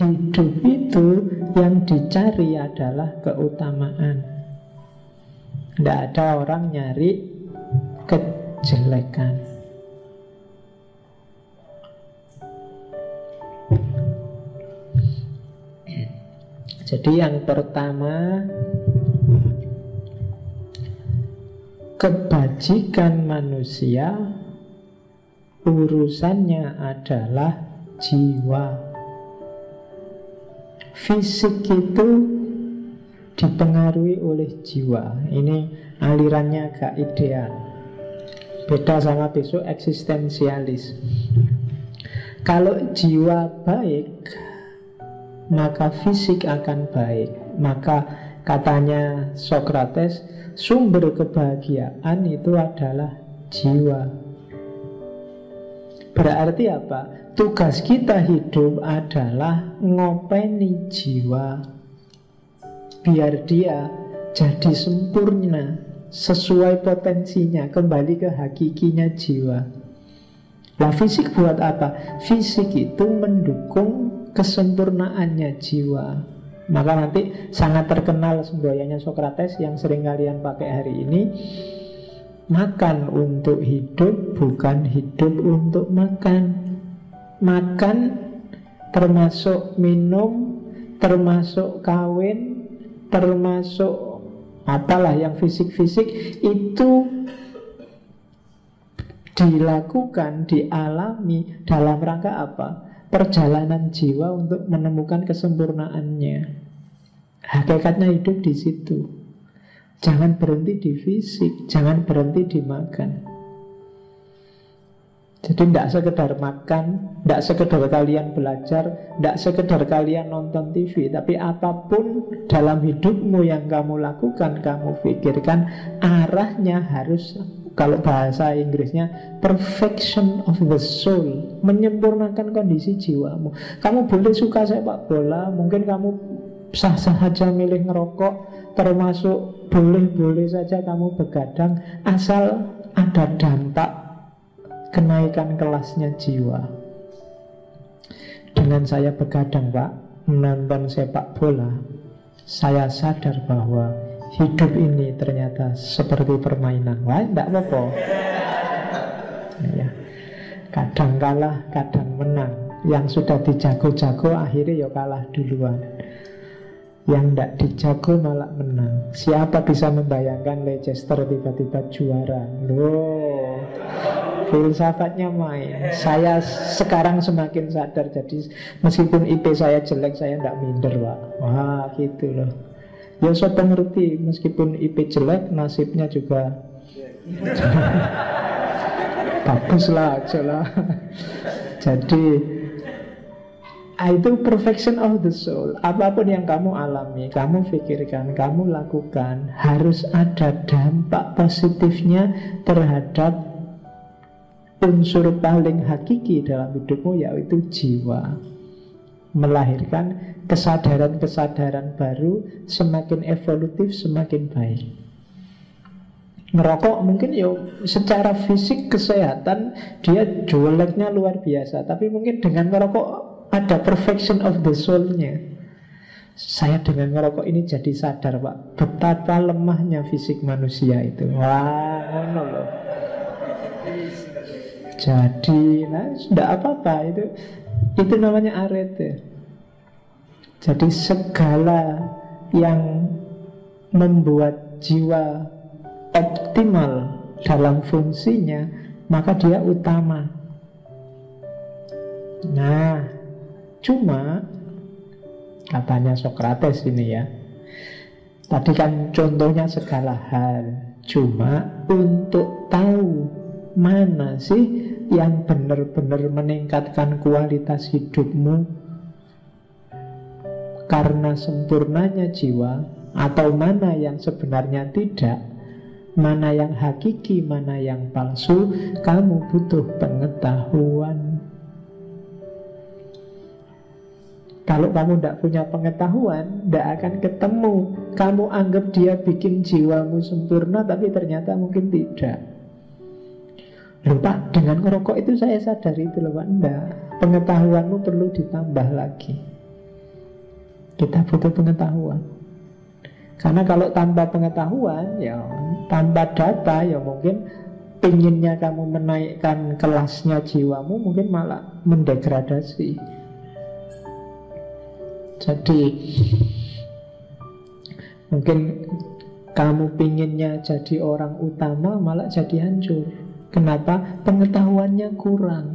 Hidup itu yang dicari adalah keutamaan. Tidak ada orang nyari kejelekan. Jadi yang pertama Kebajikan manusia Urusannya adalah jiwa Fisik itu dipengaruhi oleh jiwa. Ini alirannya agak ideal. Beda sama besok eksistensialis. Kalau jiwa baik, maka fisik akan baik. Maka katanya Socrates, sumber kebahagiaan itu adalah jiwa. Berarti apa? Tugas kita hidup adalah ngopeni jiwa biar dia jadi sempurna sesuai potensinya kembali ke hakikinya jiwa. Nah fisik buat apa? Fisik itu mendukung kesempurnaannya jiwa. Maka nanti sangat terkenal semboyannya Socrates yang sering kalian pakai hari ini Makan untuk hidup bukan hidup untuk makan makan, termasuk minum, termasuk kawin, termasuk apalah yang fisik-fisik itu dilakukan, dialami dalam rangka apa? Perjalanan jiwa untuk menemukan kesempurnaannya. Hakikatnya hidup di situ. Jangan berhenti di fisik, jangan berhenti di makan. Jadi tidak sekedar makan, tidak sekedar kalian belajar, tidak sekedar kalian nonton TV, tapi apa pun dalam hidupmu yang kamu lakukan, kamu pikirkan arahnya harus kalau bahasa Inggrisnya perfection of the soul, menyempurnakan kondisi jiwamu. Kamu boleh suka sepak bola, mungkin kamu sah-sah saja milih ngerokok, termasuk boleh-boleh saja kamu begadang, asal ada dampak kenaikan kelasnya jiwa. Dengan saya begadang Pak, menonton sepak bola, saya sadar bahwa hidup ini ternyata seperti permainan. Wah, tidak apa-apa. Ya. Kadang kalah, kadang menang. Yang sudah dijago-jago akhirnya ya kalah duluan. Yang tidak dijago malah menang. Siapa bisa membayangkan Leicester tiba-tiba juara? Loh, filsafatnya main Saya sekarang semakin sadar Jadi meskipun IP saya jelek Saya tidak minder pak Wah gitu loh Ya saya pengerti Meskipun IP jelek Nasibnya juga Bagus lah lah Jadi itu perfection of the soul. Apa pun yang kamu alami Kamu pikirkan, kamu lakukan Harus ada dampak positifnya Terhadap unsur paling hakiki dalam hidupmu yaitu jiwa. Melahirkan kesadaran-kesadaran baru semakin evolutif semakin baik. Ngerokok mungkin ya secara fisik kesehatan dia jeleknya luar biasa. Tapi mungkin dengan ngerokok ada perfection of the soul-nya. Saya dengan ngerokok ini jadi sadar pak. Betapa lemahnya fisik manusia itu. Wah ngono loh. Jadi nah tidak apa-apa itu. Itu namanya arete jadi segala yang membuat jiwa optimal dalam fungsinya maka dia utama. Nah cuma katanya Socrates ini ya tadi kan contohnya segala hal. Cuma untuk tahu mana sih yang benar-benar meningkatkan kualitas hidupmu? Karena sempurnanya jiwa atau mana yang sebenarnya tidak? Mana yang hakiki, mana yang palsu? Kamu butuh pengetahuan kalau kamu tidak punya pengetahuan tidak akan ketemu. Kamu anggap dia bikin jiwamu sempurna tapi ternyata mungkin tidak. Loh Pak, dengan ngerokok itu saya sadar itu loh Enggak, pengetahuanmu perlu ditambah lagi. Kita butuh pengetahuan. Karena kalau tanpa pengetahuan, ya tanpa data, ya mungkin pinginnya kamu menaikkan kelasnya jiwamu, mungkin malah mendegradasi. Jadi mungkin kamu pinginnya jadi orang utama, malah jadi hancur. Kenapa? Pengetahuannya kurang.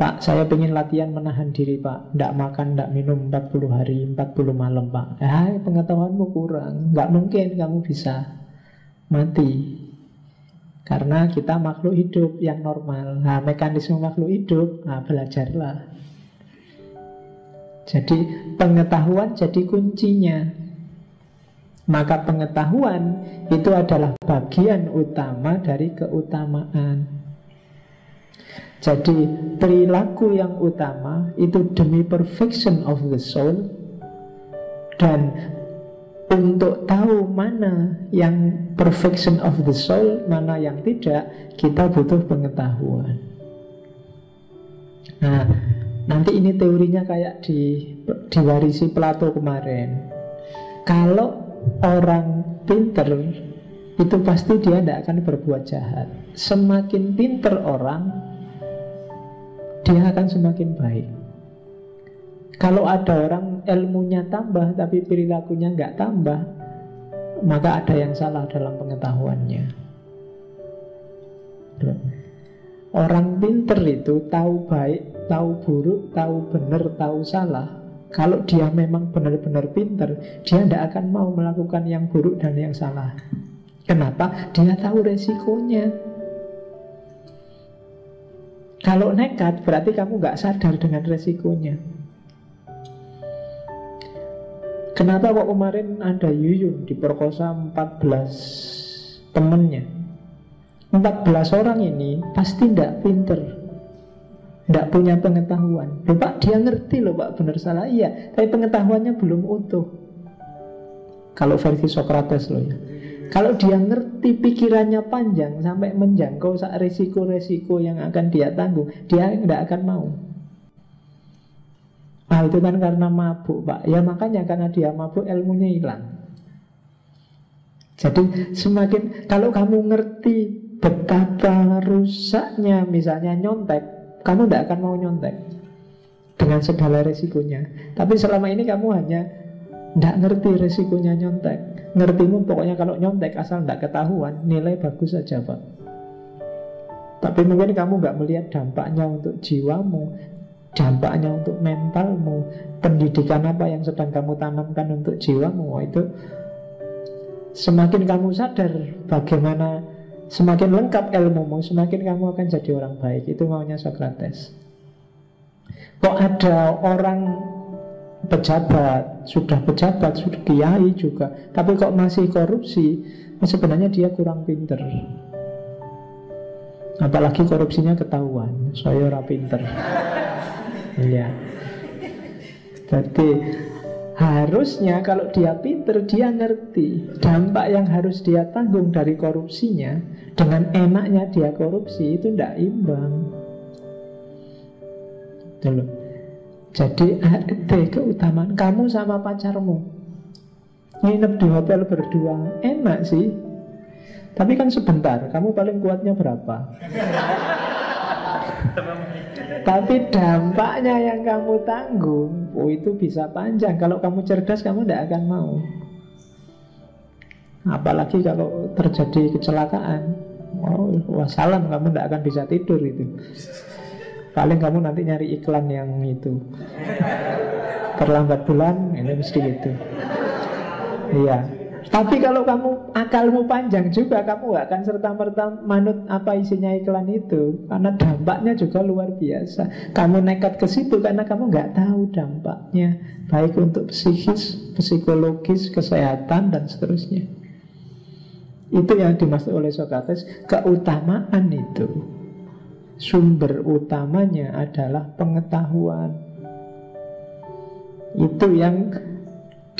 Pak, saya ingin latihan menahan diri, Pak. Tidak makan, tidak minum 40 hari, 40 malam, Pak. Eh, pengetahuanmu kurang. Nggak mungkin kamu bisa mati. Karena kita makhluk hidup yang normal. Nah, mekanisme makhluk hidup, nah, belajarlah. Jadi pengetahuan jadi kuncinya. Maka pengetahuan itu adalah bagian utama dari keutamaan. Jadi perilaku yang utama itu demi perfection of the soul dan untuk tahu mana yang perfection of the soul, mana yang tidak, kita butuh pengetahuan. Nah, nanti ini teorinya kayak di diwarisi Plato kemarin. Kalau orang pinter itu pasti dia tidak akan berbuat jahat. Semakin pinter orang, dia akan semakin baik. Kalau ada orang ilmunya tambah tapi perilakunya nggak tambah, maka ada yang salah dalam pengetahuannya. Orang pinter itu tahu baik, tahu buruk, tahu benar, tahu salah. Kalau dia memang benar-benar pinter, dia tidak akan mau melakukan yang buruk dan yang salah. Kenapa? Dia tahu resikonya. Kalau nekat berarti kamu nggak sadar dengan resikonya. Kenapa kok kemarin ada Yuyun diperkosa 14 temennya? 14 orang ini pasti tidak pinter Tidak punya pengetahuan. Loh Pak dia ngerti loh Pak benar salah. Iya tapi pengetahuannya belum utuh. Kalau versi Socrates loh ya. Kalau dia ngerti pikirannya panjang sampai menjangkau saat resiko-resiko yang akan dia tanggung, dia tidak akan mau. Ah itu kan karena mabuk pak. Ya makanya karena dia mabuk ilmunya hilang. Jadi semakin Kalau kamu ngerti betapa rusaknya misalnya nyontek Kamu tidak akan mau nyontek Dengan segala resikonya. Tapi selama ini kamu hanya Tidak ngerti resikonya nyontek. Ngertimu pokoknya kalau nyontek asal tidak ketahuan Nilai bagus saja Pak. Tapi mungkin kamu nggak melihat dampaknya untuk jiwamu Dampaknya untuk mentalmu Pendidikan apa yang sedang kamu tanamkan untuk jiwamu. Itu Semakin kamu sadar bagaimana Semakin lengkap ilmumu Semakin kamu akan jadi orang baik Itu maunya Socrates Kok ada orang pejabat, sudah pejabat, sudah kiai juga, tapi kok masih korupsi, ya sebenarnya dia kurang pinter. Apalagi korupsinya ketahuan, saya ora pinter. Iya. Jadi harusnya kalau dia pinter dia ngerti dampak yang harus dia tanggung dari korupsinya dengan enaknya dia korupsi itu tidak imbang. Dulu. Jadi ada keutamaan kamu sama pacarmu Nginep di hotel berdua Enak sih Tapi kan sebentar Kamu paling kuatnya berapa? Tapi dampaknya yang kamu tanggung Oh itu bisa panjang. Kalau kamu cerdas kamu tidak akan mau. Apalagi kalau terjadi kecelakaan. Oh, wassalam kamu tidak akan bisa tidur itu. Paling kamu nanti nyari iklan yang itu. Terlambat bulan Ini mesti gitu Iya tapi kalau kamu akalmu panjang juga Kamu gak akan serta-merta manut apa isinya iklan itu. Karena dampaknya juga luar biasa. Kamu nekat ke situ karena kamu gak tahu dampaknya. Baik untuk psikis, psikologis, kesehatan dan seterusnya. Itu yang dimaksud oleh Socrates. Keutamaan itu sumber utamanya adalah pengetahuan. Itu yang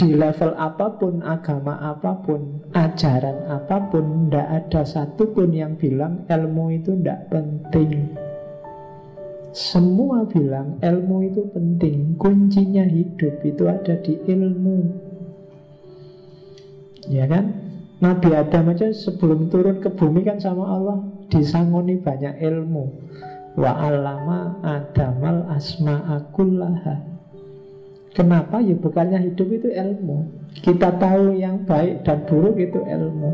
di level apa pun, agama apa pun, ajaran apa pun, tidak ada satupun yang bilang ilmu itu tidak penting. Semua bilang ilmu itu penting Kuncinya hidup itu ada di ilmu Ya kan? Nabi Adam aja sebelum turun ke bumi kan sama Allah Disangoni banyak ilmu Wa alama adamal asma'akullaha Kenapa? Ya bukannya hidup itu ilmu. Kita tahu yang baik dan buruk itu ilmu.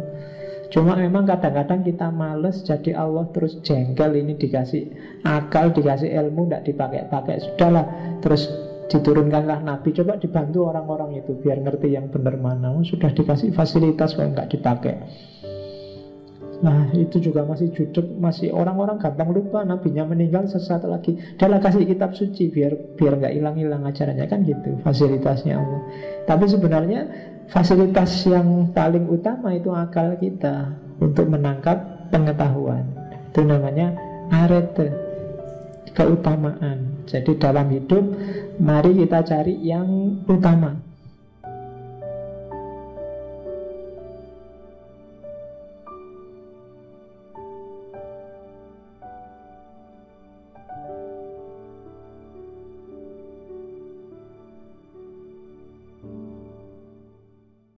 Cuma memang kadang-kadang kita males Jadi Allah terus jengkel ini dikasih akal, dikasih ilmu Tidak dipakai-pakai. Sudahlah Terus diturunkanlah Nabi. Coba dibantu orang-orang itu Biar ngerti yang benar mana. Oh, Sudah dikasih fasilitas kok nggak dipakai Nah itu juga masih judek Masih orang-orang gampang lupa Nabinya meninggal sesaat lagi Dalam kasih kitab suci Biar biar nggak hilang-hilang acaranya Kan gitu fasilitasnya Allah Tapi sebenarnya Fasilitas yang paling utama itu akal kita untuk menangkap pengetahuan. Itu namanya arete, keutamaan. Jadi dalam hidup mari kita cari yang utama.